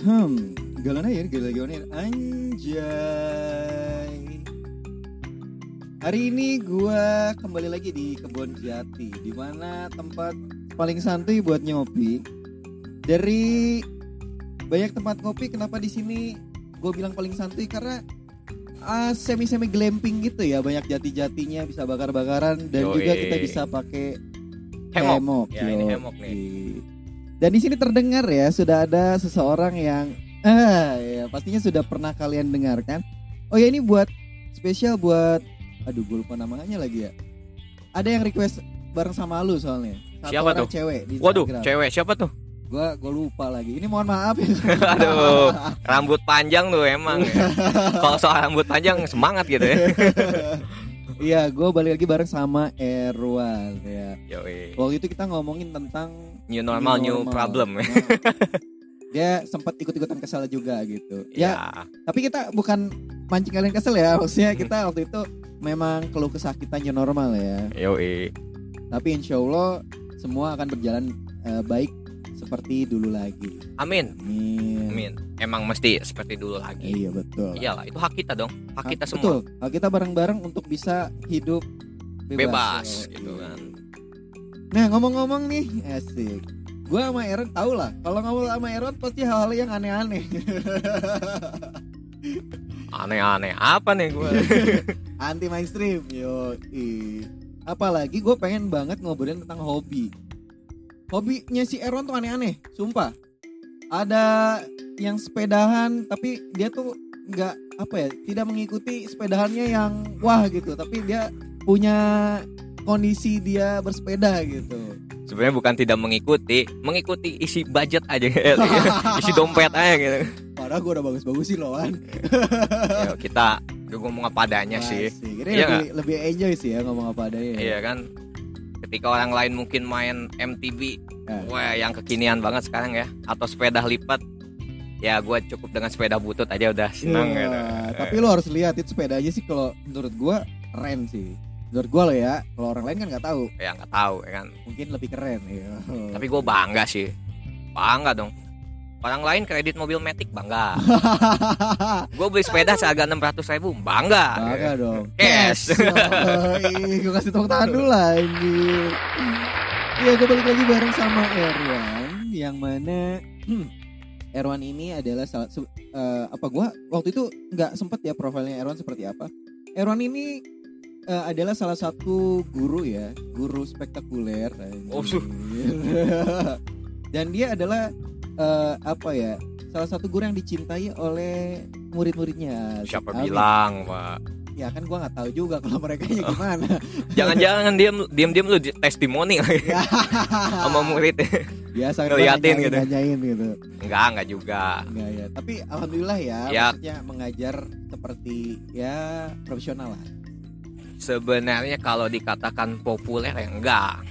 Hmm, galan aja, galan galan anjay. Hari ini gua kembali lagi di Kebon Jati, di mana tempat paling santuy buat nyopi. Dari banyak tempat kopi, kenapa di sini gue bilang paling santuy karena ah, semi-semi glamping gitu ya, banyak jati-jatinya bisa bakar-bakaran dan Yoi. juga kita bisa pakai Hemok. Ya, ini hemok nih. Dan di sini terdengar ya sudah ada seseorang yang ah ya pastinya sudah pernah kalian dengarkan. Oh ya ini buat spesial buat aduh gue lupa namanya lagi ya. Ada yang request bareng sama lu soalnya. Satu Siapa tuh? cewek di Waduh, Instagram. cewek siapa tuh? Gua gua lupa lagi. Ini mohon maaf ya. Aduh, rambut panjang tuh emang. ya. Kalau soal rambut panjang semangat gitu ya. Iya, gue balik lagi bareng sama Erwan ya. Yoi. Waktu itu kita ngomongin tentang New normal, new, normal. problem. Nah, dia sempat ikut-ikutan kesal juga gitu. Ya, Ya, tapi kita bukan mancing kalian kesel ya. Maksudnya kita waktu itu memang keluh kesah kita new normal ya. yoi. Tapi insya Allah semua akan berjalan eh, baik seperti dulu lagi. Amin. Amin. Amin. Emang mesti seperti dulu lagi. Iya betul. Iyalah, itu hak kita dong. Hak kita Ah, semua. Betul. Hak kita bareng-bareng untuk bisa hidup bebas. Bebas Oh, gitu iya. kan. Nah ngomong-ngomong nih, asik. Gua sama Aaron tau lah. Kalau ngomong sama Aaron pasti hal-hal yang aneh-aneh. Aneh-aneh apa nih gue? Anti mainstream, yo. Apalagi gue pengen banget ngobrolin tentang hobi. Hobinya si Aaron tuh aneh-aneh, sumpah. Ada yang sepedahan, tapi dia tuh nggak apa ya, tidak mengikuti sepedahannya yang wah gitu, tapi dia punya kondisi dia bersepeda gitu. Sebenarnya bukan tidak mengikuti, mengikuti isi budget aja, isi dompet aja gitu. Padahal gue udah bagus-bagus sih loh kan. Ya, kita gue ngomong apa adanya sih. Asik. Ini Iya lebih, lebih enjoy sih ya ngomong apa adanya. Iya kan. Ketika orang lain mungkin main MTB, Ya. wah yang kekinian banget sekarang ya, atau sepeda lipat, ya gue cukup dengan sepeda butut aja udah senang Iya, gitu. Tapi lo harus lihat itu sepedanya sih kalau menurut gua keren sih. Menurut gua lo ya, kalau orang lain kan nggak tahu, ya nggak tahu ya kan. mungkin lebih keren. Iya. Tapi gue bangga sih, bangga dong. Orang lain kredit mobil metik bangga. Gue beli sepeda seharga enam ratus ribu bangga. Bangga dong. Cash. Yoi, gue kasih tepuk tangan dulu anjir. Iya, gue balik lagi bareng sama Erwan yang mana hmm, Erwan ini adalah salah eh, apa gua waktu itu nggak sempet ya profilnya Erwan seperti apa. Erwan ini eh, adalah salah satu guru ya, guru spektakuler. Oh. Dan dia adalah eh, apa ya? Salah satu guru yang dicintai oleh murid-muridnya. Siapa Amin. bilang, Pak? Ya kan gua nggak tahu juga kalau mereka nya gimana. Jangan-jangan diam diam diam lu testimoni lagi sama murid. Biasa kan Ngeliatin gitu. nanyain gitu. Enggak, enggak juga. Enggak ya. Tapi alhamdulillah ya, Ya. maksudnya mengajar seperti ya profesional lah. Sebenarnya kalau dikatakan populer ya enggak.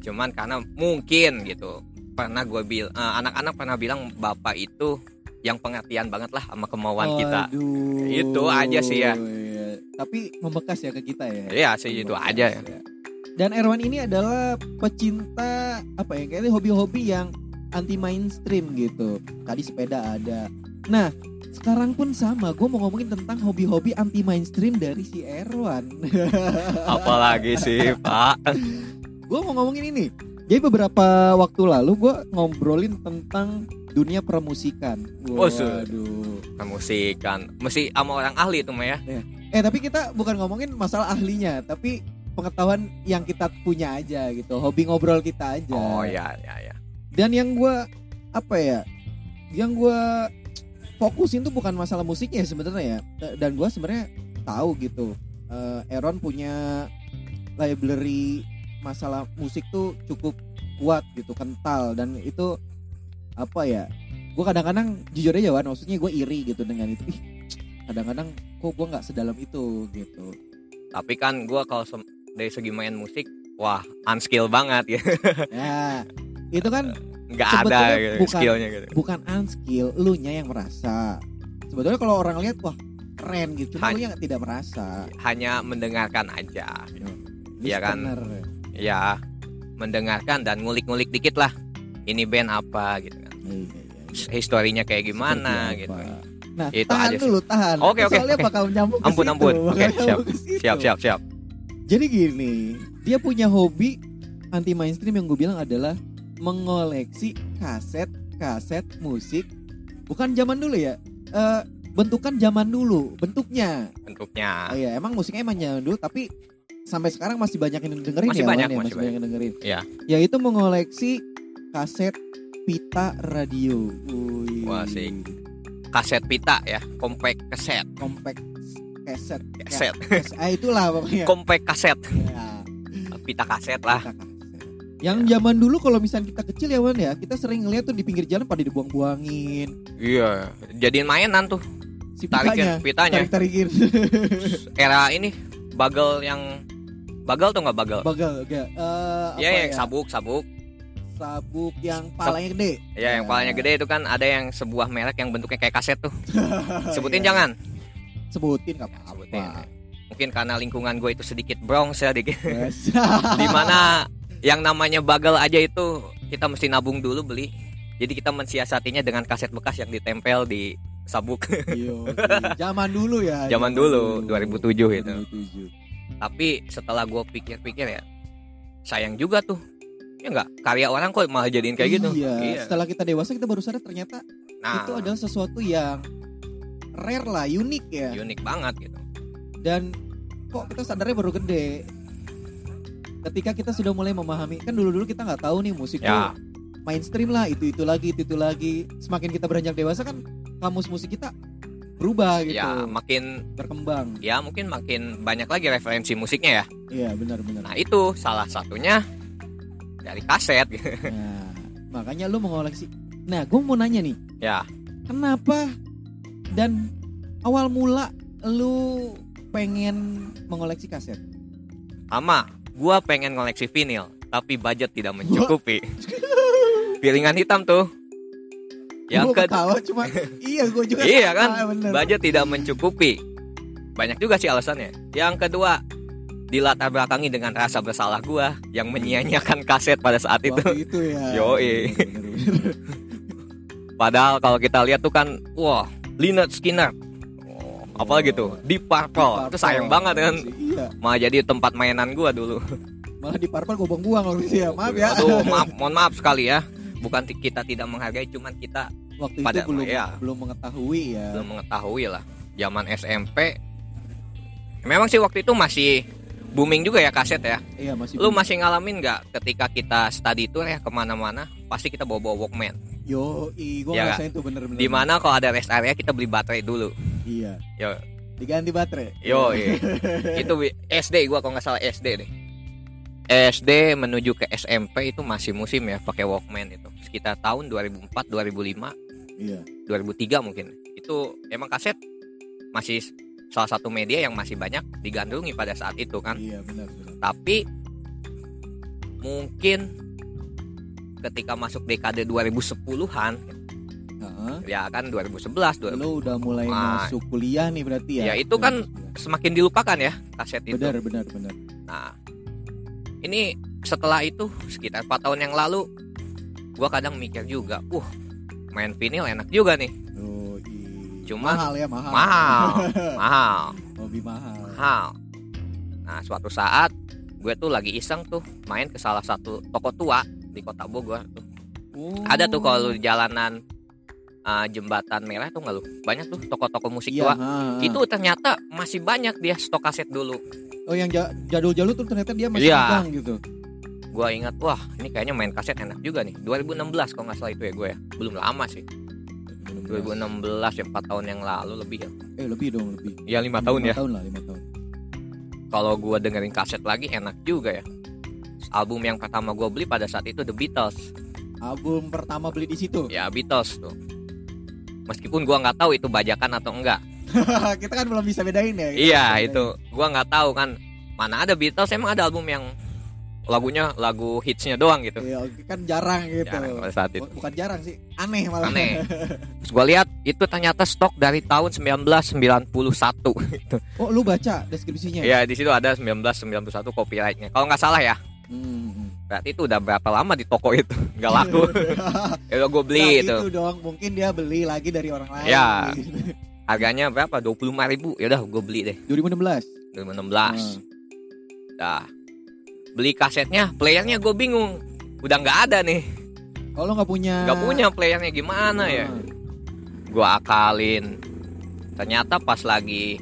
Cuman karena mungkin gitu. Pernah gue bilang anak-anak pernah bilang bapak itu yang pengertian banget lah sama kemauan kita. Aduh. Itu aja sih ya. Iya. Tapi membekas ya ke kita ya. Iya sih itu Membekas aja ya. Dan Erwan ini adalah pecinta apa ya? Kayaknya hobi-hobi yang anti mainstream gitu. Tadi sepeda ada. Nah, sekarang pun sama. Gue mau ngomongin tentang hobi-hobi anti mainstream dari si Erwan. Apalagi sih, Pak. gue mau ngomongin ini. Jadi beberapa waktu lalu gue ngobrolin tentang dunia permusikan. Oh, Waduh. Musik kan. Mesti sama orang ahli itu mah ya. Eh tapi kita bukan ngomongin masalah ahlinya, tapi pengetahuan yang kita punya aja gitu, hobi ngobrol kita aja. Oh ya ya ya. Dan yang gue apa ya, yang gue fokusin tuh bukan masalah musiknya sebenarnya ya. Dan gue sebenarnya tahu gitu, eh, Aaron punya library masalah musik tuh cukup kuat gitu, kental dan itu apa ya? Gue kadang-kadang jujur aja Wan, maksudnya gue iri gitu dengan itu. Kadang-kadang kok gue nggak sedalam itu gitu. Tapi kan gua kalau dari segi main musik, wah unskill banget ya. Ya, itu kan Nggak ada gitu, bukan- skillnya gitu. bukan unskill, lu nya yang merasa. Sebetulnya kalau orang lihat wah keren gitu, cuma Han- lu yang tidak merasa. Hanya mendengarkan aja. Iya kan? Listener. Ya mendengarkan dan ngulik-ngulik dikit lah. Ini band apa gitu kan. Iya, iya, iya. historinya kayak gimana gitu. Nah, Itu tahan aja sih. dulu, tahan. Oke, oke, Soalnya oke. bakal nyambung Ampun, situ, ampun. Oke, siap. ke situ. Siap, siap, siap. Jadi gini, dia punya hobi anti mainstream yang gue bilang adalah mengoleksi kaset-kaset musik. Bukan zaman dulu ya. eh, bentukan zaman dulu, bentuknya. Bentuknya. Oh iya, emang musiknya emang zaman dulu, tapi sampai sekarang masih banyak yang dengerin Masih ya, banyak, ya? masih masih banyak yang dengerin. Iya. Yaitu mengoleksi kaset pita radio. Wih. Wah, asik. Kaset pita ya, compact kaset. Compact kaset. Kaset. Ya, ah, itulah pokoknya. Compact kaset. Ya, Pita kaset lah. pita kaset. Yang zaman dulu kalau misalnya kita kecil ya Wan ya, kita sering ngeliat tuh di pinggir jalan pada dibuang-buangin. Iya, jadiin mainan tuh. Si Tarikin pitanya, pitanya. tarik-tarikin. Era ini bagel yang bagel tuh nggak bagel? Bagel, enggak. Eh, Iya, apa yang ya? sabuk, sabuk. Sabuk yang palanya gede. Ya, yang palanya gede itu kan ada yang sebuah merek yang bentuknya kayak kaset tuh. Sebutin Iya. jangan. Sebutin nggak Sebutin. apa-apa. Mungkin karena lingkungan gue itu sedikit bronx ya dikit. Yes. Di mana yang namanya bagel aja itu kita mesti nabung dulu beli. Jadi kita mensiasatinya dengan kaset bekas yang ditempel di sabuk. Yo, zaman dulu ya. Zaman dulu, 2007 itu. 2007. Tapi setelah gue pikir-pikir ya, sayang juga tuh. Ya enggak, karya orang kok malah jadiin kayak gitu. Iya. Setelah kita dewasa kita baru sadar ternyata Nah, itu adalah sesuatu yang rare lah, unik ya. unik banget gitu. Dan kok kita sadarnya baru gede. Ketika kita sudah mulai memahami, kan dulu-dulu kita nggak tahu nih musik Ya. tuh mainstream lah, itu itu lagi, itu itu lagi. Semakin kita beranjak dewasa kan kamus musik kita berubah gitu, Ya, makin berkembang. ya mungkin makin banyak lagi referensi musiknya ya. Iya benar-benar. Nah, itu salah satunya dari kaset. Nah, makanya lu mengoleksi. Nah, gue mau nanya nih, Ya, kenapa dan awal mula lu pengen mengoleksi kaset? sama gua pengen ngoleksi vinil, tapi budget tidak mencukupi. Piringan hitam tuh. Yang ke ketawa cuma iya gue juga Iya kan? bener. budget tidak mencukupi. Banyak juga sih alasannya. Yang kedua, dilatar belakangi dengan rasa bersalah gua yang menyia-nyiakan kaset pada saat itu. Waktu itu ya. Yoi. Bener, bener, bener. Padahal kalau kita lihat tuh kan, wah, Lynyrd Skinner. Apalagi tuh, Deep Purple. Itu sayang banget kan. Iya, Malah jadi tempat mainan gua dulu. malah di parpal gue buang-buang kalau gitu ya. Maaf ya. Aduh, maaf, mohon maaf sekali ya. Bukan kita tidak menghargai, cuman kita Waktu pada- itu belum ya. belum mengetahui ya. belum mengetahui lah. Zaman SMP, memang sih waktu itu masih booming juga ya kaset ya. Iya masih. Lu masih ngalamin nggak ketika kita study tour ya ke mana-mana, pasti kita bawa bawa Walkman. Yo, i, gue Ya, ngerasain tuh bener-bener. Di mana kalau ada rest area kita beli baterai dulu. Iya. Yo, Diganti baterai. yo, iya. itu SD gua kalau nggak salah SD deh. SD menuju ke SMP itu masih musim ya pakai Walkman itu. Sekitar tahun 2004, 2005, Iya. 2003 mungkin. Itu emang kaset masih salah satu media yang masih banyak digandrungi pada saat itu kan. Iya benar benar. Tapi mungkin ketika masuk dekade 2010-an Heeh. ya kan 2011 2000 Lu udah mulai Nah. masuk kuliah nih berarti ya. Ya, itu kan semakin dilupakan ya kaset itu. benar benar benar. Nah, ini setelah itu sekitar 4 tahun yang lalu gua kadang mikir juga, "Uh, main vinil enak juga nih." Oh, Cuman- mahal ya mahal. Mahal, mahal, Hobi mahal. mahal. Nah, suatu saat gue tuh lagi iseng tuh main ke salah satu toko tua di kota Bogor tuh. Oh. Ada tuh kalau di jalanan uh, jembatan merah tuh nggak lu? Banyak tuh toko-toko musik Iya, tua. ha, ha. Itu ternyata masih banyak dia stok kaset dulu. Oh yang ja- jadul-jadul tuh ternyata dia masih Iya. pegang gitu. Gua ingat, wah ini kayaknya main kaset enak juga nih. 2016 kalau nggak salah itu ya gue ya. Belum lama sih. 2016 ya 4 tahun yang lalu lebih ya. Eh lebih dong lebih. Ya 5 tahun Lima ya. tahun lah lima tahun. Kalau gua dengerin kaset lagi enak juga ya. Album yang pertama gua beli pada saat itu The Beatles. Album pertama beli di situ. Ya Beatles tuh. Meskipun gua nggak tahu itu bajakan atau enggak. Kita kan belum bisa bedain ya. Iya itu gua nggak tahu kan mana ada Beatles emang ada album yang lagunya lagu hitsnya doang gitu. Iya, kan jarang gitu. Jarang pada saat itu. Bu- Bukan jarang sih, aneh malah. Aneh. Terus gua lihat itu ternyata stok dari tahun 1991. Oh, lu baca deskripsinya? ya di situ ada 1991 copyrightnya. Kalau nggak salah ya. Hmm, hmm. Berarti itu udah berapa lama di toko itu? Nggak laku. Ya udah gue beli Nah, itu. itu dong mungkin dia beli lagi dari orang lain. Ya. harganya berapa? Dua puluh ribu. Ya udah gue beli deh. 2016 2016 Hmm. dah. Beli kasetnya playernya gue bingung. Udah nggak ada nih. Kalau nggak punya nggak punya playernya gimana ya? Hmm. gue akalin. Ternyata pas lagi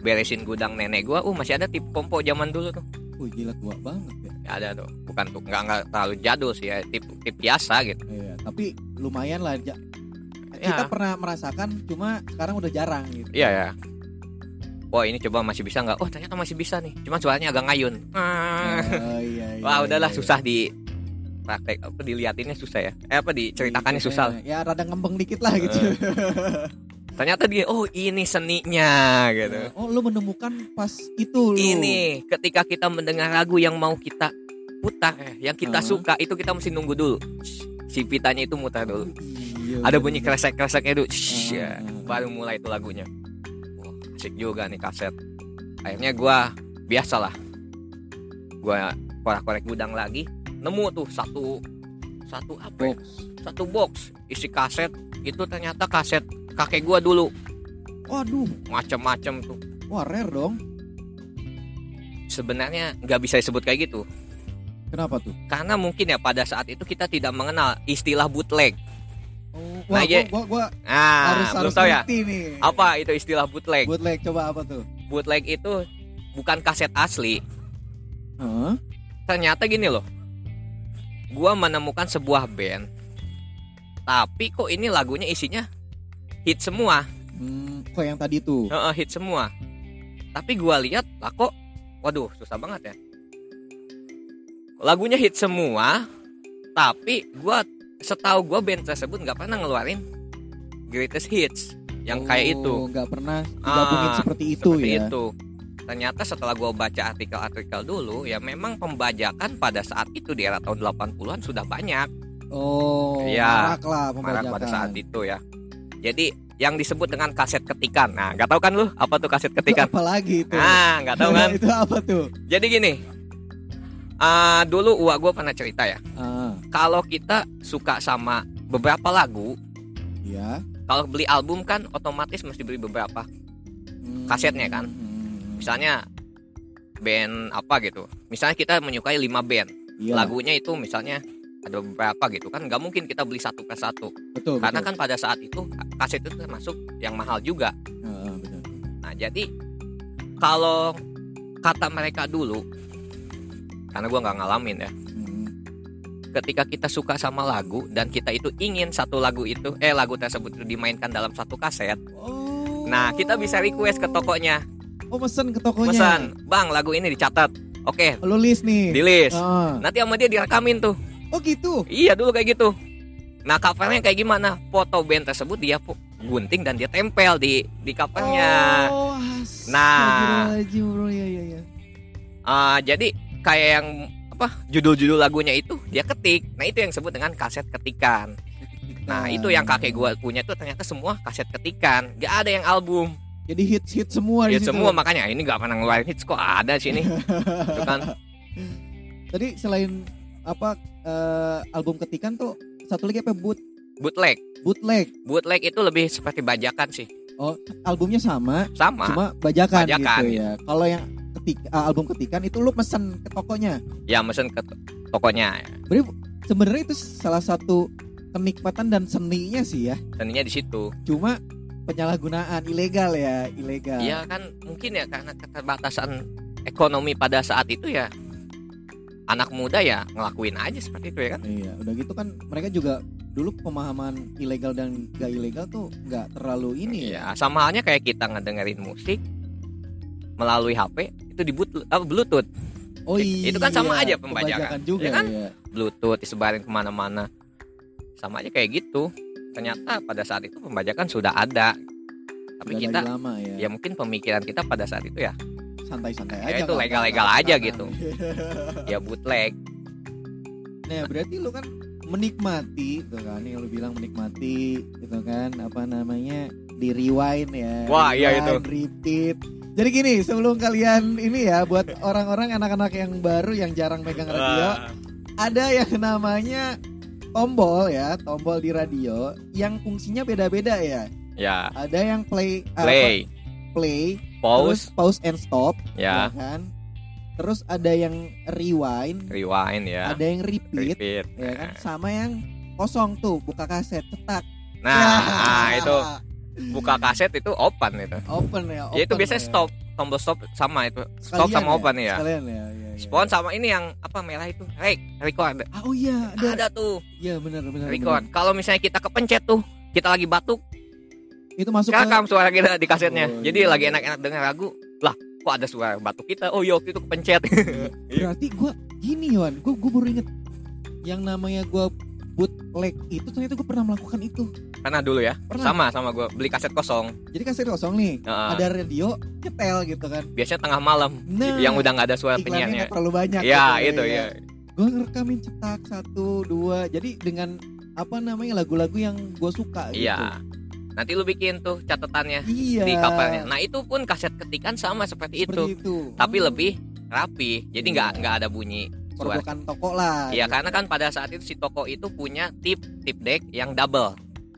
beresin gudang nenek gue uh masih ada tip kompo zaman dulu tuh. Wih, gila tua banget Ya, ada tuh. Bukan tuh nggak nggak terlalu jadul sih ya tip tip biasa gitu. Iya, tapi lumayan lah ja- Ya. kita pernah merasakan cuma sekarang udah jarang gitu. Iya ya wah ini coba masih bisa nggak? Oh ternyata masih bisa nih. Cuma suaranya agak ngayun. Ah. Oh, iya, iya, wah udahlah iya. susah di praktek apa diliatinnya susah ya. Eh apa diceritakannya Iya, susah. lah. ya rada ngembeng dikit lah gitu ternyata dia oh ini seninya gitu oh lu menemukan pas itu lu ini ketika kita mendengar lagu yang mau kita putar eh, yang kita Ah. suka itu kita mesti nunggu dulu si pitanya itu mutar dulu Iya, ada bener. bunyi kresek kreseknya itu Shhh, ya. Ah, ah. baru mulai itu lagunya Wah, asik juga nih kaset akhirnya gua biasalah gua korek-korek gudang lagi nemu tuh satu satu apa ya? Box. satu box isi kaset itu ternyata kaset kakek gua dulu. Waduh. Macam-macam tuh. Wah rare dong. Sebenarnya nggak bisa disebut kayak gitu. Kenapa tuh? Karena mungkin ya pada saat itu kita tidak mengenal istilah bootleg. Oh, Nah, wah, iya. gua, gua, gua nah harus harus tahu ya. nih. Apa itu istilah bootleg? Bootleg coba apa tuh? Bootleg itu bukan kaset asli. Hah? ternyata gini loh. Gua menemukan sebuah band tapi kok ini lagunya isinya hit semua. Hmm, kok yang tadi tuh? Heeh, hit semua. Tapi gua lihat lah kok? Waduh susah banget ya. Lagunya hit semua tapi gua setahu gua band tersebut nggak pernah ngeluarin greatest hits yang kayak itu. Oh, nggak pernah digabungin Ah, seperti itu seperti ya? itu. Ternyata setelah gua baca artikel-artikel dulu ya memang pembajakan pada saat itu di era tahun 80-an sudah banyak. Oh Iya, marak lah marak pembajakan pada saat itu ya. Jadi yang disebut dengan kaset ketikan. Nah, nggak tahu kan lu apa tuh kaset itu ketikan? apa lagi itu Ah, nggak tahu kan? itu apa tuh Jadi gini. ah, dulu uak gua pernah cerita ya. ah Kalau kita suka sama beberapa lagu, ya kalau beli album kan otomatis mesti beli beberapa. Hmm, Kasetnya kan? hmm, Misalnya band apa gitu. Misalnya kita menyukai 5 band. iya, lagunya itu misalnya ada beberapa gitu kan nggak mungkin kita beli satu per satu betul karena betul. kan pada saat itu kaset itu termasuk yang mahal juga ah, benar. nah jadi kalau kata mereka dulu karena gua nggak ngalamin ya Hmm. ketika kita suka sama lagu dan kita itu ingin satu lagu itu eh lagu tersebut itu dimainkan dalam satu kaset Oh. nah kita bisa request ke tokonya Oh mesen ke tokonya. pesan bang lagu ini dicatat oke list nih. di list nanti sama dia direkamin tuh Oh gitu. Iya dulu kayak gitu. Nah covernya kayak gimana? Foto band tersebut dia pu- gunting dan dia tempel di di covernya. Oh, Nah. bro. Iya, iya, iya. Ah, jadi kayak yang apa judul-judul lagunya itu dia ketik. Nah itu yang disebut dengan kaset ketikan. Nah itu yang kakek gua punya tuh ternyata semua kaset ketikan. Gak ada yang album. Jadi hits hits semua Hits semua makanya ini gak pernah ngeluarin hits kok ada sini. Itu kan. Tadi selain apa eh, album ketikan tuh satu lagi apa boot Bootleg. bootleg. Bootleg itu lebih seperti bajakan sih. Oh, albumnya sama, Sama. cuma bajakan, Bajakan, gitu ya. Kalau yang ketik ah, album ketikan itu lu pesen ke tokonya. Ya mesen ke to- tokonya. Sebenarnya itu salah satu kenikmatan dan seninya sih ya. Seninya di situ. Cuma penyalahgunaan ilegal ya, ilegal. Iya kan mungkin ya karena keterbatasan ekonomi pada saat itu ya anak muda ya ngelakuin aja seperti itu ya kan. Iya, udah gitu kan mereka juga dulu pemahaman ilegal dan gak ilegal tuh nggak terlalu ini ya. Iya, sama halnya kayak kita ngedengerin musik melalui HP itu di apa, Bluetooth. Oh iya. Itu kan sama aja pembajakan, juga ya kan? ya. Bluetooth disebarin ke mana-mana. Sama aja kayak gitu. Ternyata pada saat itu pembajakan sudah ada. Tapi Udah kita lama ya. ya mungkin pemikiran kita pada saat itu ya santai-santai Ya, aja. itu legal-legal aja gitu. ya bootleg. Nah, berarti lu kan menikmati tuh kan yang lu bilang menikmati gitu kan apa namanya di rewind ya. Wah, iya itu. Rewind, repeat. Jadi gini, sebelum kalian ini ya buat orang-orang anak-anak yang baru yang jarang megang radio, ada yang namanya tombol ya, tombol di radio yang fungsinya beda-beda ya. ya Ada yang play, apa, play play, pause terus pause and stop, ya kan. Terus ada yang rewind, rewind ya ada yang repeat, repeat ya kan. Sama yang kosong tuh, buka kaset, cetak. nah Ya. ah, itu buka kaset itu open itu open ya. ya itu open biasanya ya. stop tombol stop sama itu stop Sekalian sama ya? open ya Sekalian ya. ya, ya. Spawn sama ini yang apa merah itu rek record Ah, oh iya, ada. ada tuh Iya benar benar. record kalau misalnya kita kepencet tuh kita lagi batuk Itu masuk ke rekam suara kita di kasetnya Oh, jadi iya. lagi enak-enak dengar lagu lah kok ada suara batuk kita oh iya waktu itu kepencet Berarti gua gini Wan, gua gua baru inget yang namanya gua bootleg itu ternyata gua pernah melakukan itu. karena dulu ya Pernah. sama sama gue beli kaset kosong Jadi kaset kosong nih, Heeh. ada radio nyetel gitu kan. biasanya tengah malam Nah, yang udah nggak ada suara iklannya penyiarnya nggak terlalu banyak. ya gitu, itu ya Gua ngerekamin cetak satu dua, jadi dengan apa namanya lagu-lagu yang gua suka gitu. iya nanti lu bikin tuh catatannya Iya. di covernya nah itu pun kaset ketikan sama seperti itu Seperti itu. tapi Oh, lebih rapi jadi Iya. nggak nggak ada bunyi produkan toko lah. Iya gitu. karena kan pada saat itu si toko itu punya tip tip deck yang double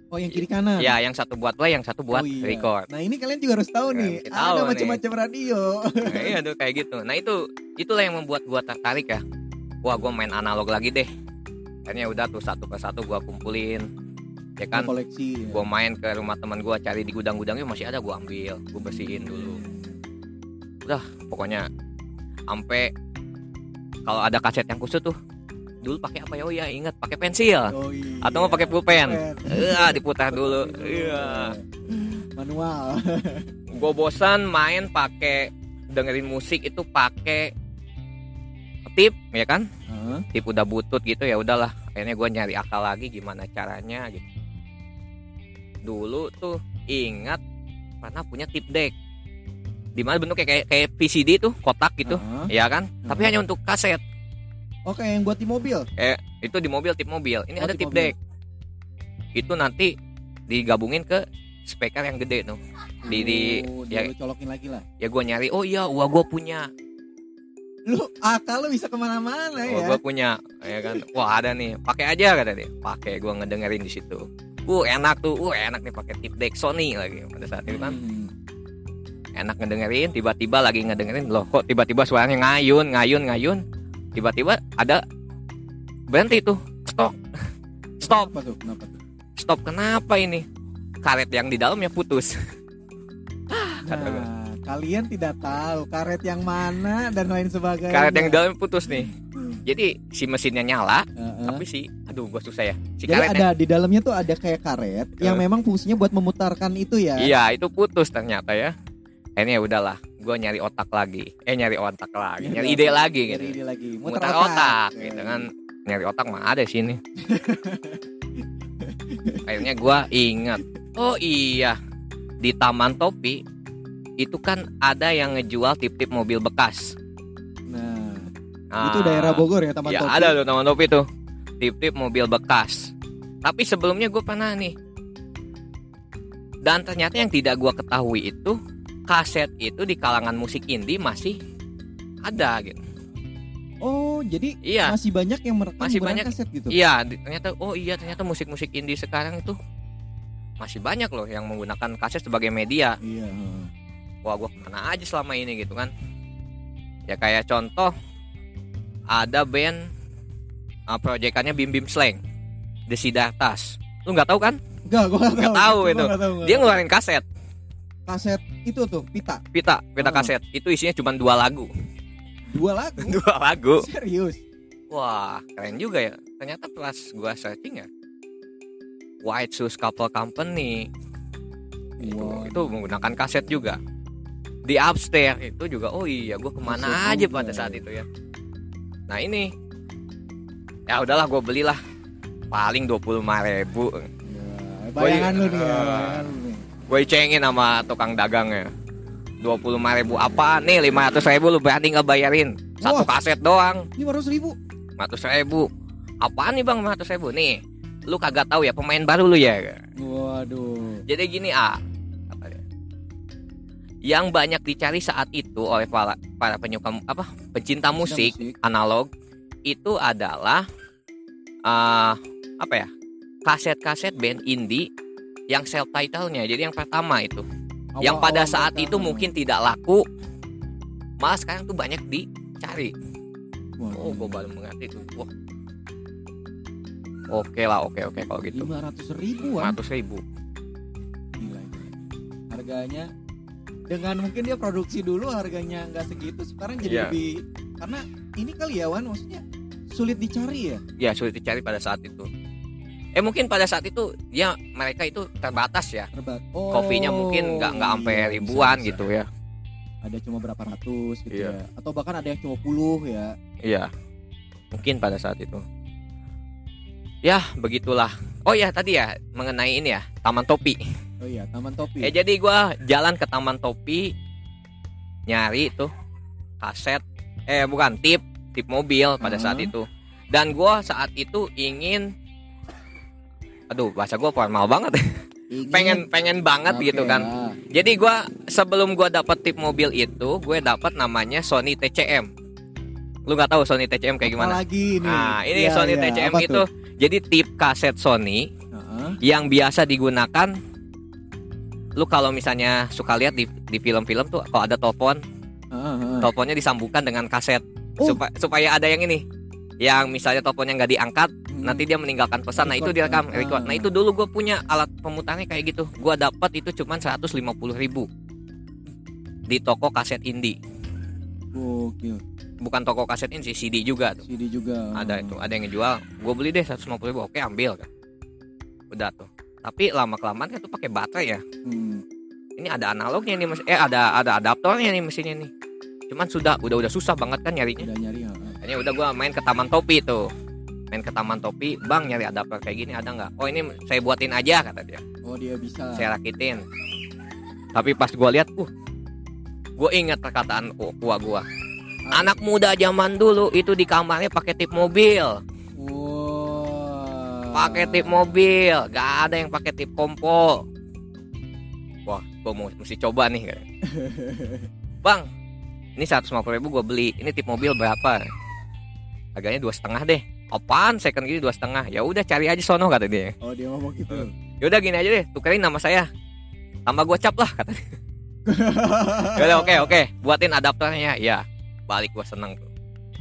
Oh yang kiri kanan. ya yang satu buat play yang satu buat Oh, iya. record Nah ini kalian juga harus tahu Kalian nih, tahu ada macam-macam radio. nah, iya tuh kayak gitu nah itu itulah yang membuat gua tertarik ya wah gua main analog lagi deh akhirnya udah tuh satu persatu gua kumpulin ya kan koleksi. ya. gua main ke rumah teman gua cari di gudang-gudangnya masih ada gua ambil gua bersihin dulu udah pokoknya sampai kalau ada kaset yang kusut tuh dulu pakai apa ya oh iya ingat pakai pensil Oh, iya. atau mau pakai pulpen. Iya, diputar dulu. Iya. Manual. Gue bosan main pakai dengerin musik itu pakai tip, ya kan? Hah? Tip udah butut gitu ya udahlah. Akhirnya gue nyari akal lagi gimana caranya gitu. Dulu tuh ingat pernah punya tip deck. Di mana bentuknya kayak kayak VCD tuh kotak gitu, Hah? ya kan? Tapi Hmm. hanya untuk kaset. Oke, yang buat di mobil. Eh, itu di mobil tip mobil. Ini Oh, ada tip deck. Itu nanti digabungin ke speaker yang gede tuh. Di di Oh, ya, colokin lagi lah. ya gue nyari. Oh iya, wah gue punya. Lu akal lu bisa ke mana-mana Oh, ya. gue punya, ya kan. Wah ada nih, pakai aja kata dia. Pakai gue ngedengerin di situ. Uh enak tuh, uh enak nih pakai tip deck Sony lagi pada saat itu kan. Hmm. Enak ngedengerin, tiba-tiba lagi ngedengerin loh kok tiba-tiba suaranya ngayun, ngayun, ngayun. Tiba-tiba ada berhenti tuh, stop, stop, Apa tuh? Kenapa tuh? stop. Kenapa ini? Karet yang di dalamnya putus. Kata gua. Nah, kalian tidak tahu karet yang mana dan lain sebagainya. Karet yang di dalamnya putus nih. Jadi si mesinnya nyala, Heeh. tapi si, aduh gue susah ya. Si Jadi karetnya, ada di dalamnya tuh ada kayak karet yang Eh. memang fungsinya buat memutarkan itu ya. iya itu putus ternyata ya. Akhirnya udahlah, gue nyari otak lagi. Eh nyari otak lagi, nyari ide lagi Nyari gitu. ide lagi. Muter otak, gitu kan. Nyari otak mah ada di sini. Akhirnya gue ingat, oh iya di Taman Topi itu kan ada yang ngejual tip-tip mobil bekas. Nah, Ah, itu daerah Bogor ya Taman ya Topi. ada tuh Taman Topi tuh tip-tip mobil bekas. Tapi sebelumnya gue pernah nih. Dan ternyata yang tidak gue ketahui itu kaset itu di kalangan musik indie masih ada gitu. Oh, jadi Iya, masih banyak yang merekam Masih banyak. kaset gitu. iya. Ternyata oh iya ternyata musik-musik indie sekarang itu masih banyak loh yang menggunakan kaset sebagai media. Iya. Wah gue ke mana aja selama ini gitu kan. Ya kayak contoh ada band uh, proyekannya Bim Bim Slang, The Siddharthas. Lu nggak tahu kan? Enggak, gua tahu. Nggak tahu itu. nggak tahu, nggak Dia ngeluarin kaset, kaset itu tuh pita pita, pita Oh. kaset. Itu isinya cuma dua lagu, dua lagu. dua lagu. Serius. Wah, keren juga ya. Ternyata pas gua searching ya, White Shoes Couple Company itu Wow. itu menggunakan kaset juga. Di upstairs itu juga. Oh iya, gua ke mana Kaset aja juga pada ya. saat itu ya. Nah ini, ya udahlah gue belilah paling dua puluh ribu. Ya, bayangan lu nih ya, nih. Gue cengin sama tukang dagangnya. Dua puluh ribu apa nih? Lima ratus ribu lu berani nggak bayarin? Satu Wah. kaset doang. Lima ratus ribu. ratus ribu apaan nih bang ratus ribu nih lu kagak tahu ya pemain baru lu ya Waduh. jadi gini ah. Yang banyak dicari saat itu oleh para para penyuka apa pecinta musik musik. analog itu adalah eh apa ya kaset-kaset band indie yang self titlenya jadi yang pertama itu. Yang pada saat mereka- itu mungkin tidak laku malah sekarang tuh banyak dicari. Wah, oh gue baru mengerti tuh. Wah. Oke lah oke oke kalau gitu. Lima ratus ribuan? Ratus ribu. Gila harganya dengan mungkin dia produksi dulu harganya nggak segitu sekarang jadi Iya. lebih karena ini kali ya Wan maksudnya sulit dicari ya? Ya sulit dicari pada saat itu. Eh mungkin pada saat itu ya mereka itu terbatas ya. Terbat oh, kopinya mungkin nggak nggak sampai iya, bisa, ribuan bisa. gitu ya. Ada cuma berapa ratus gitu Iya. ya. Atau bahkan ada yang cuma puluh ya. Iya. Mungkin pada saat itu. Ya begitulah. Oh ya tadi ya mengenai ini ya taman topi oh iya taman topi ya jadi gua jalan ke taman topi nyari tuh kaset eh bukan tip tip mobil pada saat Uh-huh. itu dan gua saat itu ingin aduh bahasa gua formal banget Ingin- pengen pengen banget Oke, gitu kan ya. jadi gua sebelum gua dapat tip mobil itu gue dapat namanya Sony TCM lu nggak tahu Sony TCM kayak gimana Apalagi ini nah ini Iya, Sony iya. TCM Apa itu tuh? jadi tip kaset Sony Heeh. yang biasa digunakan lu kalau misalnya suka lihat di di film-film tuh kalau ada telepon heeh. teleponnya disambungkan dengan kaset Oh. supaya supaya ada yang ini yang misalnya teleponnya nggak diangkat Hmm. nanti dia meninggalkan pesan nah itu Record, direkam kan? record nah Ah. itu dulu gue punya alat pemutarnya kayak gitu gue dapat itu cuman 150.000 ribu di toko kaset indie Gokil. bukan toko kaset ini sih CD juga tuh CD juga. ada itu ada yang ngejual gue beli deh 150.000 ribu oke ambil kan udah tuh tapi lama kelamaan kan tuh pakai baterai ya. Hmm. ini ada analognya nih mas. Eh ada ada adaptornya nih mesinnya nih. Cuman sudah udah udah susah banget kan nyarinya. Udah nyari heeh. Akhirnya udah gua main ke Taman Topi tuh. Main ke Taman Topi bang nyari adaptor kayak gini ada nggak? Oh ini saya buatin aja kata dia. Oh dia bisa. saya rakitin. Tapi pas gua lihat uh gue ingat perkataan tua gua. Anak muda zaman dulu itu di kamarnya pakai tip mobil. Pakai tip mobil. Gak ada yang pakai tip kompo wah gua mau mesti coba nih bang ini 150 ribu gue beli. Ini tip mobil berapa? Harganya dua setengah deh. Apaan? Second gini dua setengah. Ya udah cari aja sono kata dia. Oh dia ngomong gitu. ya udah gini aja deh. Tukerin nama saya. Tambah gue cap lah kata dia. Ya udah oke oke. Buatin adaptornya ya balik gue seneng tuh.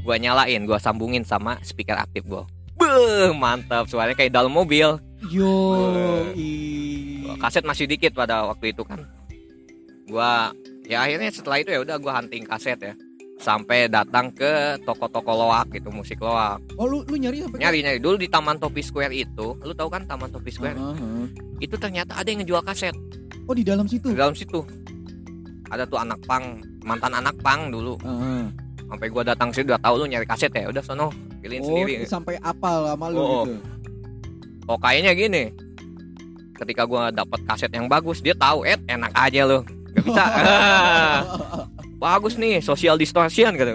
Gue nyalain gue sambungin sama speaker aktif gue Beuh, mantap. Suaranya kayak dalam mobil. Yo. Kaset masih dikit pada waktu itu kan. Gua ya akhirnya setelah itu ya udah gua hunting kaset ya. Sampai datang ke toko-toko loak gitu musik loak. Oh lu lu nyari sampai nyari nyari. Dulu di Taman Topi Square itu lu tahu kan Taman Topi Square? Heeh, heeh. itu ternyata ada yang ngejual kaset. Oh di dalam situ. di dalam situ. Ada tuh anak pang mantan anak pang dulu. Heeh. sampai gua datang sini udah tahu lu nyari kaset ya. Udah sono pilihin Oh sendiri. sampai apal sama lu Oh. gitu. oh kayaknya gini. Ketika gua dapat kaset yang bagus dia tahu eh enak aja lu. Nggak bisa. Bagus nih social distortion gitu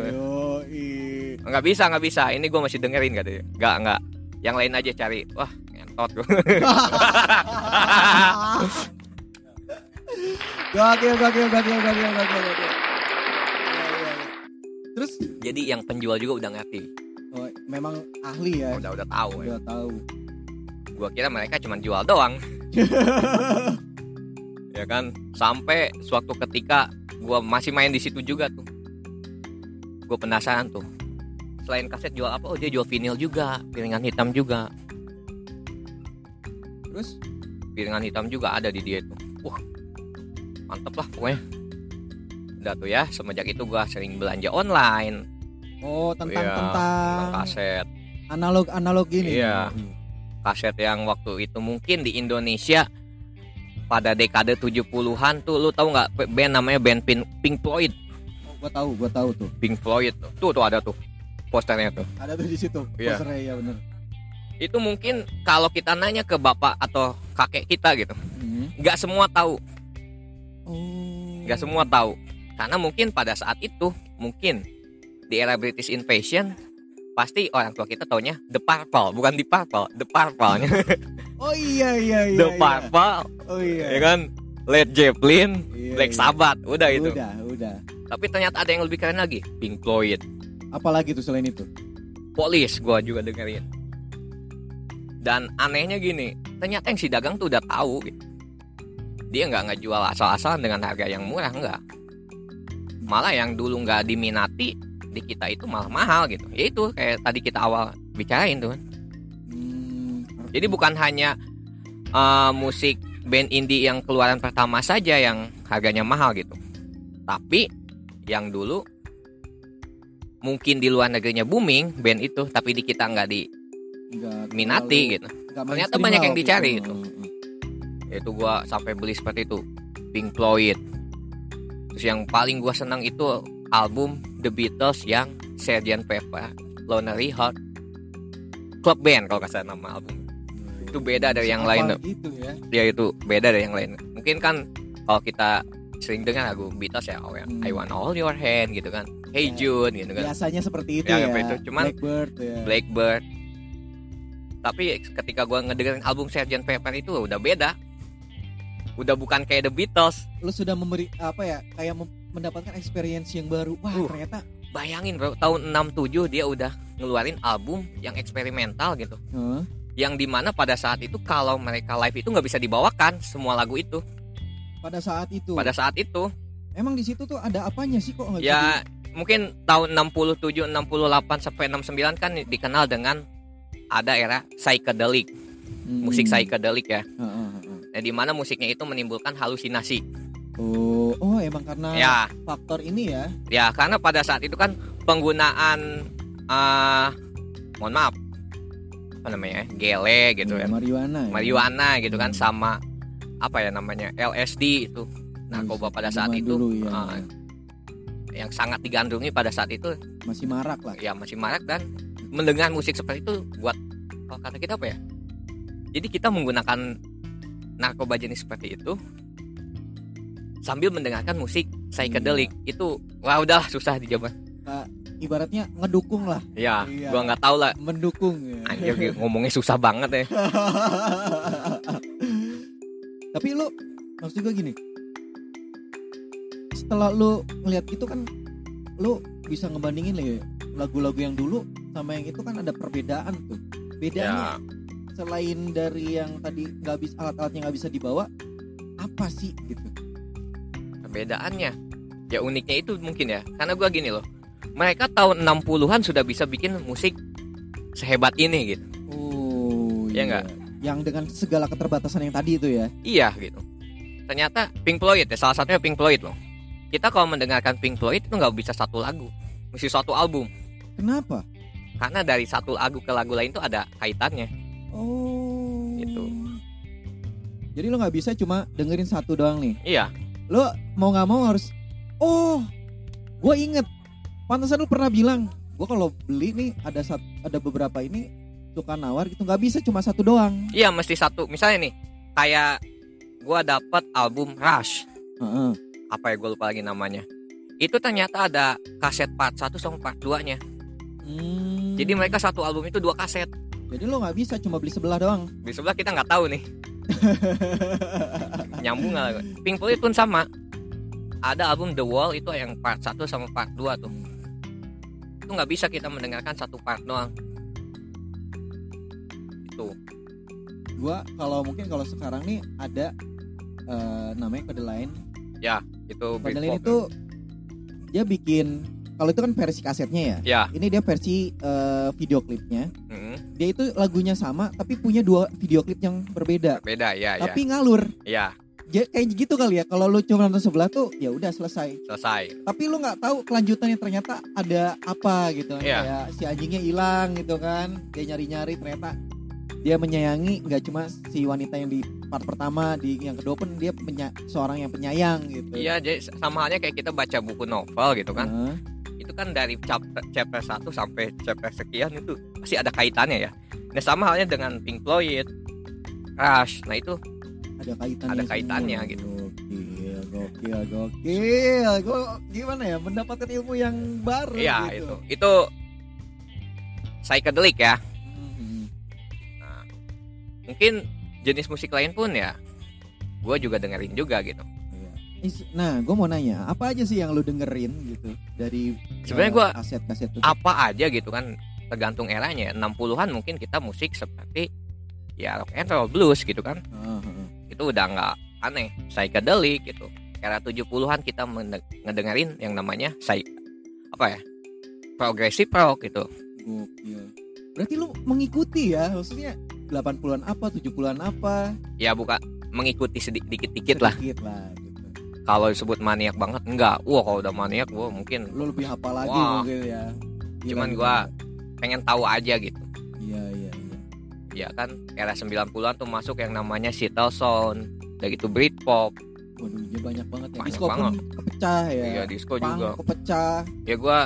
nggak bisa nggak bisa. Ini gue masih dengerin katanya nggak nggak. Yang lain aja cari. Wah ngentot gue Gokil gokil gokil gokil gokil gokil. Iya, iya, iya. Terus? Jadi yang penjual juga udah ngerti oh, memang ahli ya. udah udah tahu ya. Udah tahu. gue kira mereka cuma jual doang. Ya kan? Sampai suatu ketika gue masih main di situ juga tuh. Gue penasaran tuh. Selain kaset jual apa? Oh dia jual vinil juga. Piringan hitam juga. Terus? Piringan hitam juga ada di dia itu wah mantep lah pokoknya. Udah tuh ya semenjak itu gua sering belanja online oh tentang Iya, tentang tentang kaset analog analog ini. Iya. kaset yang waktu itu mungkin di Indonesia pada dekade 70-an tuh lu tahu nggak band namanya band Pink, Pink Floyd Oh, gua tahu, gua tahu tuh. Pink Floyd tuh tuh, tuh ada tuh posternya tuh Ada tuh di situ. Iya. Posternya ya bener. itu mungkin kalau kita nanya ke bapak atau kakek kita gitu Hmm. nggak semua tahu Oh. nggak semua tahu karena mungkin pada saat itu mungkin di era British Invasion pasti orang tua kita taunya The Purple bukan di Purple The Purple Oh iya iya iya. The iya. Purple Oh iya. ya kan Led Zeppelin Iya, Black iya. Sabbath udah itu Udah, udah. tapi ternyata ada yang lebih keren lagi Pink Floyd Apalagi tuh selain itu? Polis gue juga dengerin. Dan anehnya gini, ternyata yang si dagang tuh udah tahu gitu. Dia nggak ngejual asal-asalan dengan harga yang murah nggak. Malah yang dulu nggak diminati di kita itu malah mahal gitu. Ya itu kayak tadi kita awal bicarain tuh. kan. Hmm, Jadi bukan hanya eh, musik band indie yang keluaran pertama saja yang harganya mahal gitu. Tapi yang dulu mungkin di luar negerinya booming band itu, tapi di kita nggak diminati gitu. Ternyata banyak yang dicari itu. itu. Hmm, Itu gua sampai beli seperti itu. Pink Floyd. Terus yang paling gua senang itu album The Beatles yang Sgt. Pepper Lonely Heart Club Band kalau kasar nama album. Itu beda dari yang Apa lain. gitu ya. dia itu beda dari yang lain mungkin kan kalau kita sering dengar lagu Beatles ya oh ya Hmm. I want all your hand gitu kan Hey Ya. June gitu kan Biasanya seperti itu Ya, ya. itu. Cuman- Blackbird ya. Blackbird tapi ketika gua ngedengerin album Sgt. Pepper itu udah beda udah bukan kayak The Beatles Lu sudah memberi apa ya? Kayak mem- mendapatkan experience yang baru. Wah, Uh. ternyata bayangin bro tahun 67 dia udah ngeluarin album yang eksperimental gitu Heeh. yang di mana pada saat itu kalau mereka live itu nggak bisa dibawakan semua lagu itu pada saat itu. pada saat itu Emang di situ tuh ada apanya sih kok nggak ya mungkin tahun 67 68 sampai 69 kan dikenal dengan ada era psychedelic Hmm. musik psychedelic ya Heeh, heeh. nah, di mana musiknya itu menimbulkan halusinasi Oh, oh emang karena ya faktor ini ya. ya karena pada saat itu kan penggunaan eh mohon maaf apa namanya gele gitu Hmm, kan Marijuana. ya. marijuana gitu kan sama apa ya namanya LSD itu narkoba pada saat itu dulu ya. eh, yang sangat digandrungi pada saat itu masih marak lah. ya masih marak dan mendengar musik seperti itu buat kalau kata kita apa ya jadi kita menggunakan narkoba jenis seperti itu sambil mendengarkan musik psychedelic itu wah udah susah dijawab Ibaratnya ngedukung lah, ya Iya. gua nggak tahu lah mendukung ya. anjir ngomongnya susah banget ya Tapi lu maksud gue gini. Setelah lu ngeliat gitu kan lu bisa ngebandingin lah ya lagu-lagu yang dulu sama yang itu kan ada perbedaan tuh. Bedanya ya selain dari yang tadi nggak bisa alat-alatnya nggak bisa dibawa apa sih gitu. Perbedaannya ya uniknya itu mungkin ya karena gua gini loh mereka tahun 60-an sudah bisa bikin musik sehebat ini gitu Oh, Iya nggak? Yang dengan segala keterbatasan yang tadi itu ya. Iya gitu. Ternyata Pink Floyd ya salah satunya Pink Floyd loh. Kita kalau mendengarkan Pink Floyd itu nggak bisa satu lagu, mesti satu album. Kenapa? Karena dari satu lagu ke lagu lain itu ada kaitannya. Oh. Gitu. Jadi lo nggak bisa cuma dengerin satu doang nih. Iya, Lo mau nggak mau harus. Oh, gue inget. Pantesan lo pernah bilang, gue kalau beli nih ada sat, ada beberapa ini suka nawar gitu. nggak bisa cuma satu doang. iya mesti satu. Misalnya nih, kayak gua dapat album Rush, Heeh. apa ya gue lupa lagi namanya. Itu ternyata ada kaset part 1 sama part 2-nya. Hmm. Jadi mereka satu album itu dua kaset. Jadi lo nggak bisa cuma beli sebelah doang. Di sebelah kita nggak tahu nih. Nyambung lagu. Pink Floyd pun sama. Ada album The Wall itu yang part 1 sama part 2 tuh. Itu nggak bisa kita mendengarkan satu part doang. Itu. Gua kalau mungkin kalau sekarang nih ada eh, namanya kode lain. Itu Kode lain Britpop. itu dia bikin kalau itu kan versi kasetnya ya. Ya. Ini dia versi eh, video klipnya. Mm, Dia itu lagunya sama tapi punya dua video klip yang berbeda. beda ya Tapi ngalur. ya. Ya, Ja- kayak gitu kali ya. Kalau lu cuma nonton sebelah tuh ya udah selesai. selesai. Tapi lu nggak tahu kelanjutannya ternyata ada apa gitu. Iya. Kayak si anjingnya hilang gitu kan. Dia nyari-nyari ternyata dia menyayangi nggak cuma si wanita yang di part pertama di yang kedua pun dia penya- seorang yang penyayang gitu. Iya, jadi sama halnya kayak kita baca buku novel gitu kan. Heeh. Itu kan dari chapter, chapter 1 sampai chapter sekian itu pasti ada kaitannya ya. Nah, sama halnya dengan Pink Floyd, Rush. Nah, itu ada kaitannya Ada semua. kaitannya gitu. gokil gokil gokil gue gimana ya mendapatkan ilmu yang baru Iya gitu. itu itu psychedelic ya. Mhm. Nah, mungkin jenis musik lain pun ya, gue juga dengerin juga gitu. Nah gue mau nanya apa aja sih yang lu dengerin gitu dari Sebenarnya eh, gua kaset kaset itu Apa aja gitu kan, tergantung eranya 60-an mungkin kita musik seperti ya rock and roll blues gitu kan heeh. itu udah nggak aneh psychedelic gitu era 70-an kita ngedengerin yang namanya psy apa ya progressive rock gitu Gokil. Berarti lu mengikuti ya, maksudnya 80-an apa, 70-an apa, ya bukan mengikuti sedikit dikit-dikit lah sedikit lah. Kalau disebut maniak banget enggak wah kalau udah maniak gua mungkin Lu lebih hafal lagi Wah. mungkin ya. Gila, Cuman gila. gua- pengen tahu aja gitu Iya, iya, iya. ya kan era 90-an tuh masuk yang namanya Seattle Sound udah gitu Britpop Waduh, iya banyak banget ya. Banyak Disco pun kepecah ya. ya disco Punk juga kepecah. ya gua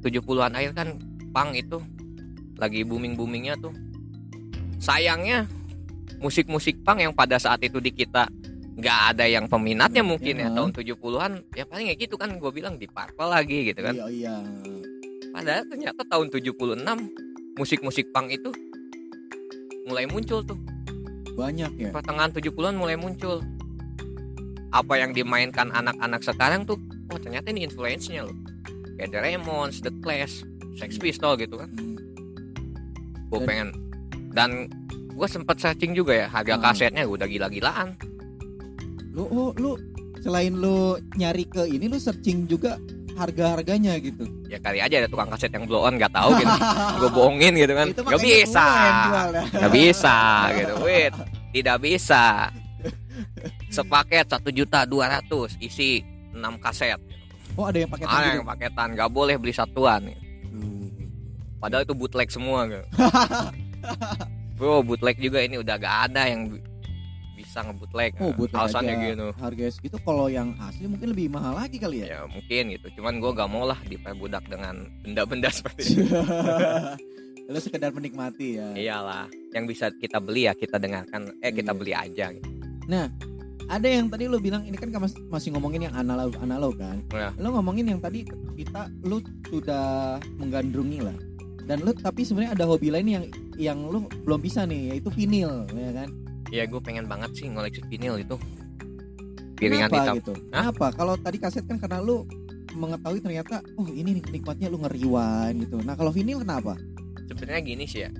70-an akhir kan pang itu lagi booming-boomingnya tuh sayangnya musik-musik pang yang pada saat itu di kita nggak ada yang peminatnya mungkin ya Ya. tahun 70-an ya paling ya gitu kan gue bilang di Purple lagi gitu kan Iya, iya. padahal ternyata tahun 76 musik-musik pang itu mulai muncul tuh Banyak ya. pertengahan 70-an mulai muncul apa yang dimainkan anak-anak sekarang tuh oh ternyata ini influence-nya loh kayak The Ramones, The Clash, Sex Pistols gitu kan Hmm. gue pengen dan gue sempet searching juga ya harga Hmm. kasetnya udah gila-gilaan Lu oh, lu selain lu nyari ke ini lu searching juga harga-harganya gitu. ya kali aja ada tukang kaset yang blow on nggak tahu gitu gue bohongin gitu kan kayaknya bisa dah. nggak bisa gitu wait tidak bisa sepaket satu juta dua ratus isi 6 kaset Oh, ada yang pakai ada gitu. yang paketan nggak boleh beli satuan gitu. Hmm. padahal itu bootleg semua gitu. bro bootleg juga ini udah gak ada yang bisa nge-bootleg Oh, bootleg alasannya aja. gitu Harga segitu kalau yang asli mungkin lebih mahal lagi kali ya. ya mungkin gitu cuman gue gak mau lah diperbudak dengan benda-benda seperti itu Lu sekedar menikmati ya. iyalah yang bisa kita beli ya kita dengarkan eh kita Iya. beli aja gitu. Ada yang tadi lu bilang ini kan mas- masih ngomongin yang analog analog kan. Ya. Lu ngomongin yang tadi kita lu sudah menggandrungi lah. Dan lu tapi sebenarnya ada hobi lain yang yang lu belum bisa nih yaitu vinil ya kan. Ya gue pengen banget sih ngoleksi vinil itu piringan Kenapa hitam gitu? Hah? Kenapa? Kalau tadi kaset kan karena lu mengetahui ternyata oh ini nih nikmatnya lu ngeriwan gitu. Nah, kalau vinil kenapa? sebenarnya gini sih ya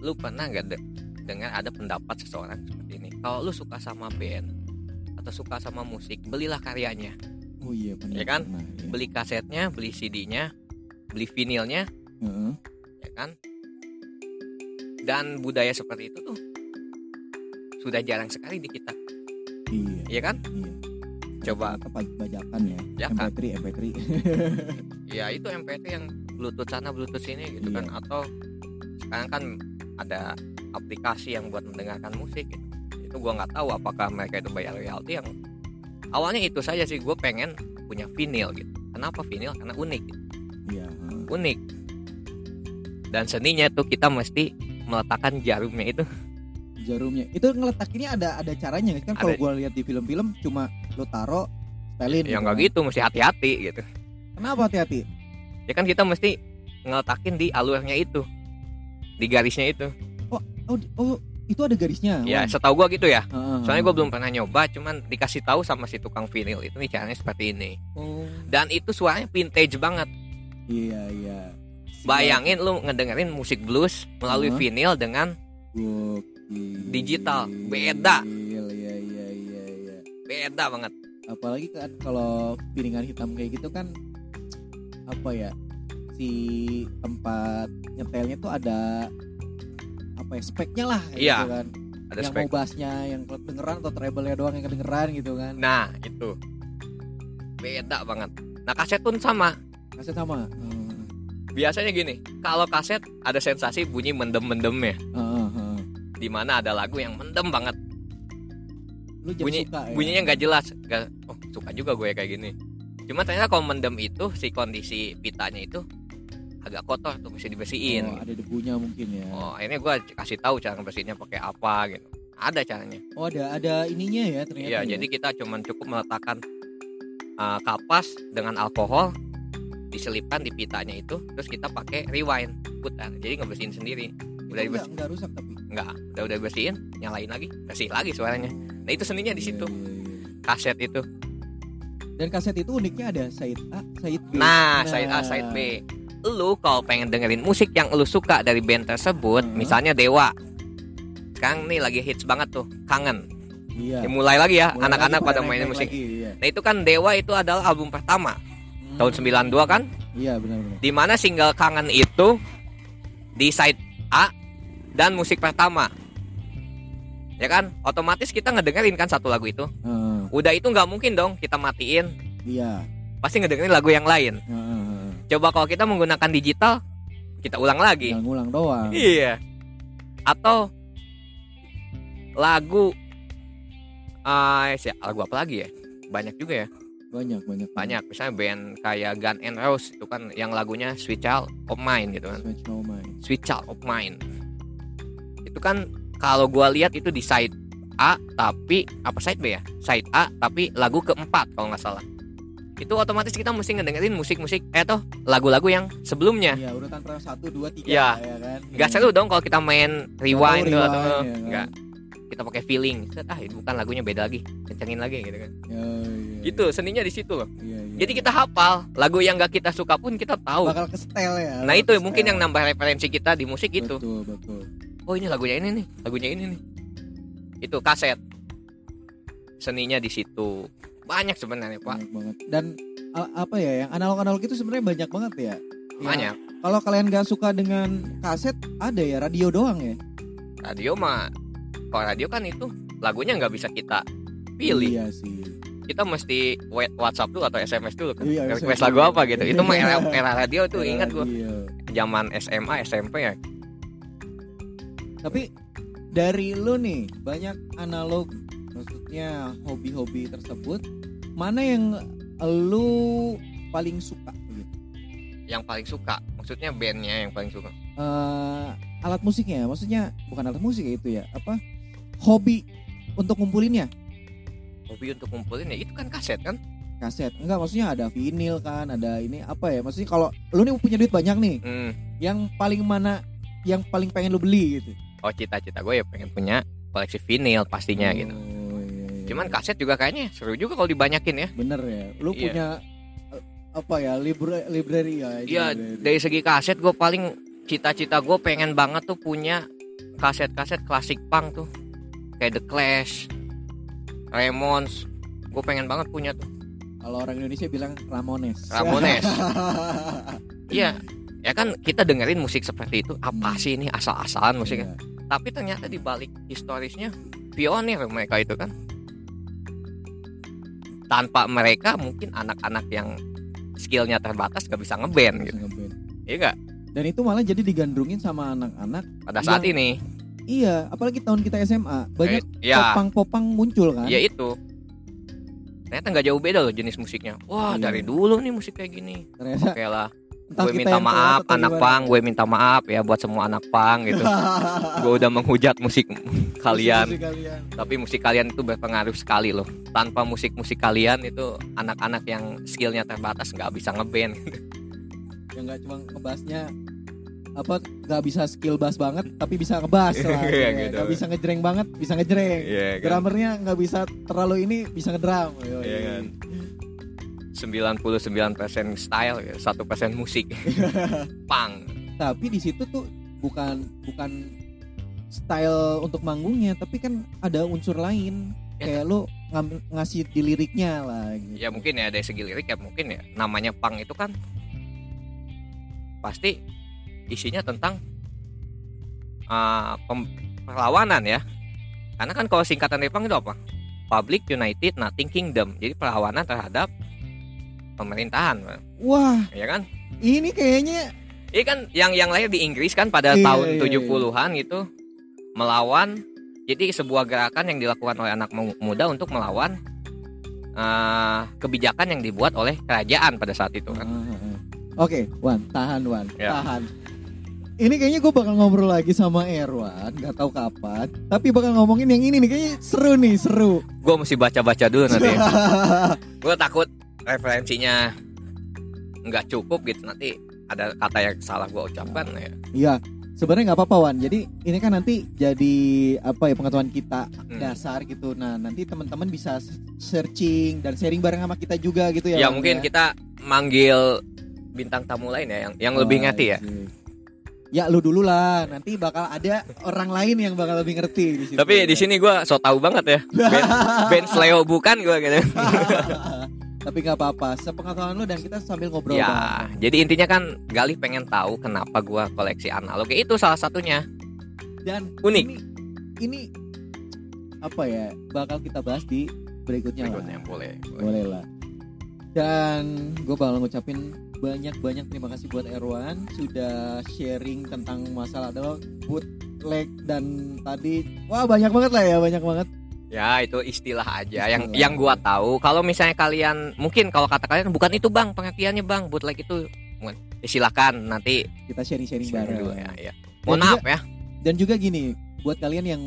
lu pernah nggak de- dengar ada pendapat seseorang seperti ini kalau lu suka sama band atau suka sama musik belilah karyanya Oh iya benar. Ya kan? benar, iya. beli kasetnya beli CD-nya beli vinilnya Heeh. ya kan dan budaya seperti itu tuh sudah jarang sekali di kita Iya. ya kan Iya. Coba. Apa bajakan ya? Ya kan? MP3 MP3. ya itu MP3 yang bluetooth sana bluetooth sini gitu Iya. kan atau sekarang kan ada aplikasi yang buat mendengarkan musik gitu. itu gua nggak tahu apakah mereka itu bayar royalti yang awalnya itu saja sih gue pengen punya vinil gitu kenapa vinil karena unik gitu. Iya. unik dan seninya tuh kita mesti meletakkan jarumnya itu Jarumnya. Itu ngeletakinnya ada ada caranya kan kalau gua lihat di film-film cuma lu taro spelin ya nggak gitu mesti hati-hati gitu Kenapa hati-hati? ya kan kita mesti ngeletakin di alurnya itu di garisnya itu Oh, di- oh itu ada garisnya. ya Oh. setahu gua gitu ya Heeh, soalnya gue belum pernah nyoba cuman dikasih tahu sama si tukang vinil itu nih caranya seperti ini Oh, dan itu suaranya vintage banget iya iya. bayangin lu ngedengerin musik blues melalui Heeh. vinil dengan Gokil. Digital. Beda. Iya iya iya iya iya. beda banget Apalagi kan kalau piringan hitam kayak gitu kan apa ya? Si tempat nyetelnya tuh ada apa ya speknya lah Iya, gitu kan. ada yang spek mau bassnya yang kedengeran atau treble-nya doang yang kedengeran gitu kan. nah itu beda banget nah kaset pun sama Kaset sama. Heeh. biasanya gini kalau kaset ada sensasi bunyi mendem-mendem ya Heeh, heeh. Di mana ada lagu yang mendem banget Lu bunyi suka ya. bunyinya nggak jelas nggak oh suka juga gue kayak gini cuma ternyata kalau mendem itu si kondisi pitanya itu agak kotor tuh mesti dibersihin Oh, ada debunya mungkin ya. oh akhirnya gue kasih tahu cara bersihinnya pakai apa gitu ada caranya Oh, ada ada ininya ya ternyata. iya ya. jadi kita cuman cukup meletakkan uh, kapas dengan alkohol diselipkan di pitanya itu terus kita pakai rewind putar jadi ngebersihin sendiri udah dibersihin nggak rusak tapi. nggak udah udah bersihin nyalain lagi bersih lagi suaranya nah itu seninya di situ Iya, iya, iya. kaset itu Dan kaset itu uniknya ada side A, side B. nah side A side B lu kalau pengen dengerin musik yang lu suka dari band tersebut, Hmm. misalnya Dewa. Sekarang nih lagi hits banget tuh, Kangen. Iya. Ya, mulai lagi ya anak-anak pada naik musik. lagi, iya. Nah, itu kan Dewa itu adalah album pertama Hmm. tahun 92 kan? Iya benar-benar. di mana single Kangen itu di side A dan musik pertama. Ya kan? Otomatis kita ngedengerin kan satu lagu itu. Heeh, Udah itu nggak mungkin dong kita matiin, iya. pasti ngedengerin lagu yang lain. Heeh. Coba kalau kita menggunakan digital, kita ulang lagi. Tinggal ngulang doang. Iya. Atau lagu si- lagu apa lagi ya? Banyak juga ya. Banyak banyak Banyak. Misalnya band kayak Gun N' Roses itu kan yang lagunya Sweet Child of Mine gitu kan. Switch no mind. Sweet Child of Mine. Itu kan kalau gua lihat itu di side A tapi apa side B ya? Side A tapi lagu keempat kalau nggak salah. Itu otomatis kita mesti ngedengerin musik-musik eh toh lagu-lagu yang sebelumnya. Iya urutan per satu dua tiga Iya. ya kan. Nggak seru dong kalau kita main rewind tuh atau rewind, ya kan? enggak. Kita pakai feeling. Ah, itu bukan lagunya beda lagi. Kencengin lagi gitu kan. Ya, iya, Gitu, seninya di situ loh. Iya, iya. Jadi kita hafal lagu yang nggak kita suka pun kita tahu. bakal ke setel ya. Nah, itu mungkin yang nambah referensi kita di musik itu. Betul betul. oh ini lagunya ini nih lagunya ini nih itu kaset seninya di situ banyak sebenarnya pak Banyak banget. Dan apa ya yang analog-analog itu sebenarnya banyak banget ya. Ya, banyak Kalau kalian gak suka dengan kaset, ada ya radio doang ya. radio mah kalau radio kan itu lagunya nggak bisa kita pilih Iya sih. kita mesti WhatsApp dulu atau SMS dulu kan Iya, request SMS lagu apa gitu itu mah era, era radio tuh ingat gua zaman SMA SMP ya Tapi dari lu nih banyak analog, maksudnya hobi-hobi tersebut, mana yang lu paling suka? Gitu? yang paling suka maksudnya bandnya yang paling suka Eh, alat musiknya, maksudnya bukan alat musik ya itu ya, apa? Hobi untuk ngumpulinnya hobi untuk ngumpulin ya itu kan kaset kan kaset enggak maksudnya ada vinil kan ada ini apa ya maksudnya kalau lu nih punya duit banyak nih hmm. yang paling mana yang paling pengen lu beli gitu oh cita-cita gue ya pengen punya koleksi vinil pastinya gitu Oh, iya, iya. Cuman kaset juga kayaknya seru juga kalau dibanyakin ya. bener ya lu Iya. punya eh, apa ya libra library ya Iya, dari segi kaset gue paling cita-cita gue pengen banget tuh punya kaset-kaset klasik punk tuh. Kayak The Clash, Ramones. Gue pengen banget punya tuh. kalau orang Indonesia bilang Ramones Ramones. Iya, ya kan kita dengerin musik seperti itu apa Hmm. sih ini asal-asalan musiknya. Iya. Tapi ternyata di balik historisnya pionir mereka itu kan. Tanpa mereka mungkin anak-anak yang skillnya terbatas gak bisa ngeband gitu. Iya gak? dan itu malah jadi digandrungin sama anak-anak Pada saat ini. Iya apalagi tahun kita SMA banyak Eh, ya, popang-popang muncul kan ya itu. Ternyata nggak jauh beda loh jenis musiknya. Wah, Iya. dari dulu nih musik kayak gini. ternyata Oke lah. entah Gue minta maaf anak pang, gue minta maaf ya buat semua anak pang gitu. gue udah menghujat musik kalian. Musik-musik kalian Tapi musik kalian itu berpengaruh sekali loh. Tanpa musik-musik kalian itu anak-anak yang skillnya terbatas nggak bisa ngeband. yang nggak cuma ngebasnya apa nggak bisa skill bass banget tapi bisa ngebas lah gitu Iya, ya. gitu. nggak bisa ngejreng banget bisa ngejreng Iya drummernya nggak bisa terlalu ini bisa ngedrum Yoi. Iya kan. 99% style, ya, 1% musik. pang. tapi di situ tuh bukan bukan style untuk manggungnya tapi kan ada unsur lain Ya. kayak lu ngam- ngasih di liriknya lah gitu. ya mungkin ya dari segi lirik ya mungkin ya namanya pang itu kan pasti isinya tentang uh, perlawanan ya karena kan kalau singkatan dari pang itu apa Public United Nothing Kingdom jadi perlawanan terhadap pemerintahan wah ya kan ini kayaknya ini kan yang yang lahir di Inggris kan pada Iya, tahun iya, iya. 70-an gitu melawan jadi sebuah gerakan yang dilakukan oleh anak mu- muda untuk melawan uh, kebijakan yang dibuat oleh kerajaan pada saat itu kan. Ah. Oke, Wan, tahan Wan, Ya. tahan. Ini kayaknya gue bakal ngobrol lagi sama Erwan, nggak tahu kapan. Tapi bakal ngomongin yang ini nih, kayaknya seru nih, seru. Gue mesti baca-baca dulu nanti. Gue takut referensinya nggak cukup gitu nanti ada kata yang salah gue ucapkan ya. Iya, sebenarnya nggak apa-apa Wan. Jadi ini kan nanti jadi apa ya pengetahuan kita Hmm. dasar gitu. Nah nanti teman-teman bisa searching dan sharing bareng sama kita juga gitu ya. Ya Wan, mungkin kita manggil bintang tamu lain ya yang yang lebih ngerti ya. Asik. Ya lu dulu lah, nanti bakal ada orang lain yang bakal lebih ngerti di situ. Tapi di sini gua so tau banget ya. Band, band Sleo bukan gua gitu. Tapi nggak apa-apa, sepengetahuan lu dan kita sambil ngobrol. Ya, bareng. jadi intinya kan Galih pengen tahu kenapa gua koleksi analog. Itu salah satunya. Dan Unik. Ini, ini apa ya? Bakal kita bahas di berikutnya, Berikutnya lah. boleh. boleh. Boleh lah. Dan gue bakal ngucapin banyak-banyak terima kasih buat Erwan sudah sharing tentang masalah adalah bootleg dan tadi wah banyak banget lah ya banyak banget. Ya, itu istilah aja yang Istilah. yang gua tahu. Kalau misalnya kalian mungkin kalau kata kalian bukan itu Bang, pengertiannya Bang, bootleg itu Mungkin- ya, silakan nanti Kita sharing-sharing sharing bareng. dulu ya, ya. Mohon maaf ya. Dan juga gini, buat kalian yang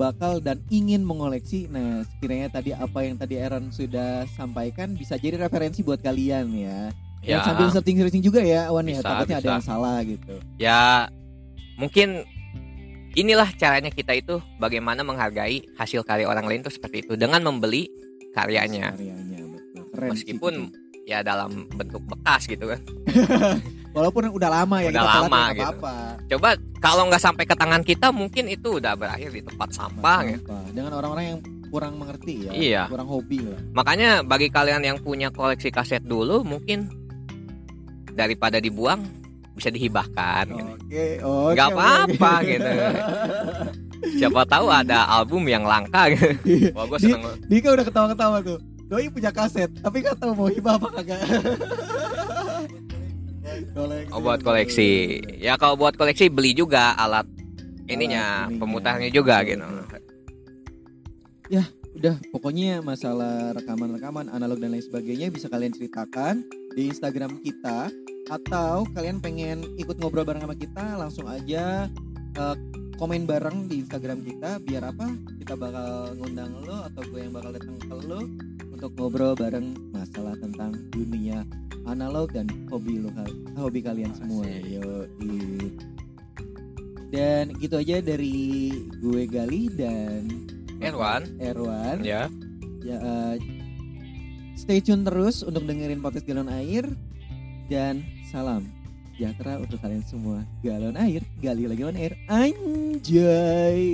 bakal dan ingin mengoleksi, nah sekiranya tadi apa yang tadi Aaron sudah sampaikan bisa jadi referensi buat kalian ya. Ya, Dan sambil searching-searching juga ya, Wan ya. Bisa, Takutnya ada bisa. yang salah gitu. ya mungkin inilah caranya kita itu bagaimana menghargai hasil karya orang lain tuh seperti itu dengan membeli karyanya. Karyanya betul. Keren sih Meskipun ya dalam bentuk bekas gitu kan. walaupun udah lama ya Udah kita lama ya, gitu. apa-apa. Coba kalau nggak sampai ke tangan kita mungkin itu udah berakhir di tempat sampah gitu. apa-apa. Dengan orang-orang yang kurang mengerti ya, Iya. kurang hobi lah. Makanya bagi kalian yang punya koleksi kaset dulu mungkin daripada dibuang bisa dihibahkan gitu. Oke, oke. Nggak oke, apa-apa gitu. Siapa tahu ada album yang langka gitu. Wah, gue Di- seneng. Dika udah ketawa-ketawa tuh. Doi punya kaset, tapi nggak tahu mau hibah apa kagak. koleksi. Oh, buat koleksi. Ya kalau buat koleksi beli juga alat ininya, ininya. pemutarnya juga gitu. Udah, pokoknya masalah rekaman-rekaman analog dan lain sebagainya bisa kalian ceritakan di Instagram kita atau kalian pengen ikut ngobrol bareng sama kita langsung aja eh, komen bareng di Instagram kita biar apa? Kita bakal ngundang lo atau gue yang bakal datang ke lo untuk ngobrol bareng masalah tentang dunia analog dan hobi lo hobi kalian semua. Yo dan gitu aja dari gue Gali dan Erwan, Erwan. Ya. ya eh, stay tune terus untuk dengerin podcast galon air dan salam sejahtera untuk kalian semua. Galon air gali lagi on air. Anjay